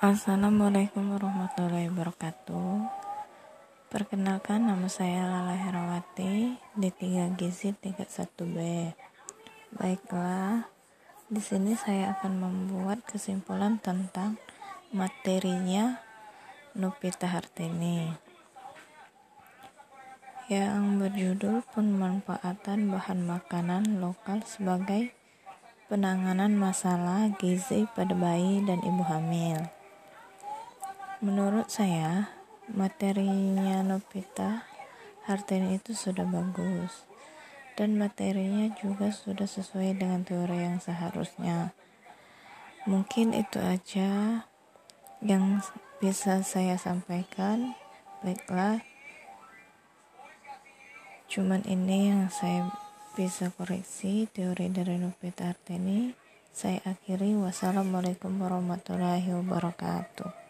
Assalamualaikum warahmatullahi wabarakatuh. Perkenalkan nama saya Lala Herawati di 3 Gizi 31B Baiklah di sini saya akan membuat kesimpulan tentang materinya Nupita Hartini. Yang berjudul pemanfaatan bahan makanan lokal sebagai penanganan masalah gizi pada bayi dan ibu hamil. Menurut saya, materinya Novita Hartini itu sudah bagus dan materinya juga sudah sesuai dengan teori yang seharusnya. Mungkin itu aja yang bisa saya sampaikan. Baiklah, cuman ini yang saya bisa koreksi teori dari Novita Hartini. Saya akhiri wassalamualaikum warahmatullahi wabarakatuh.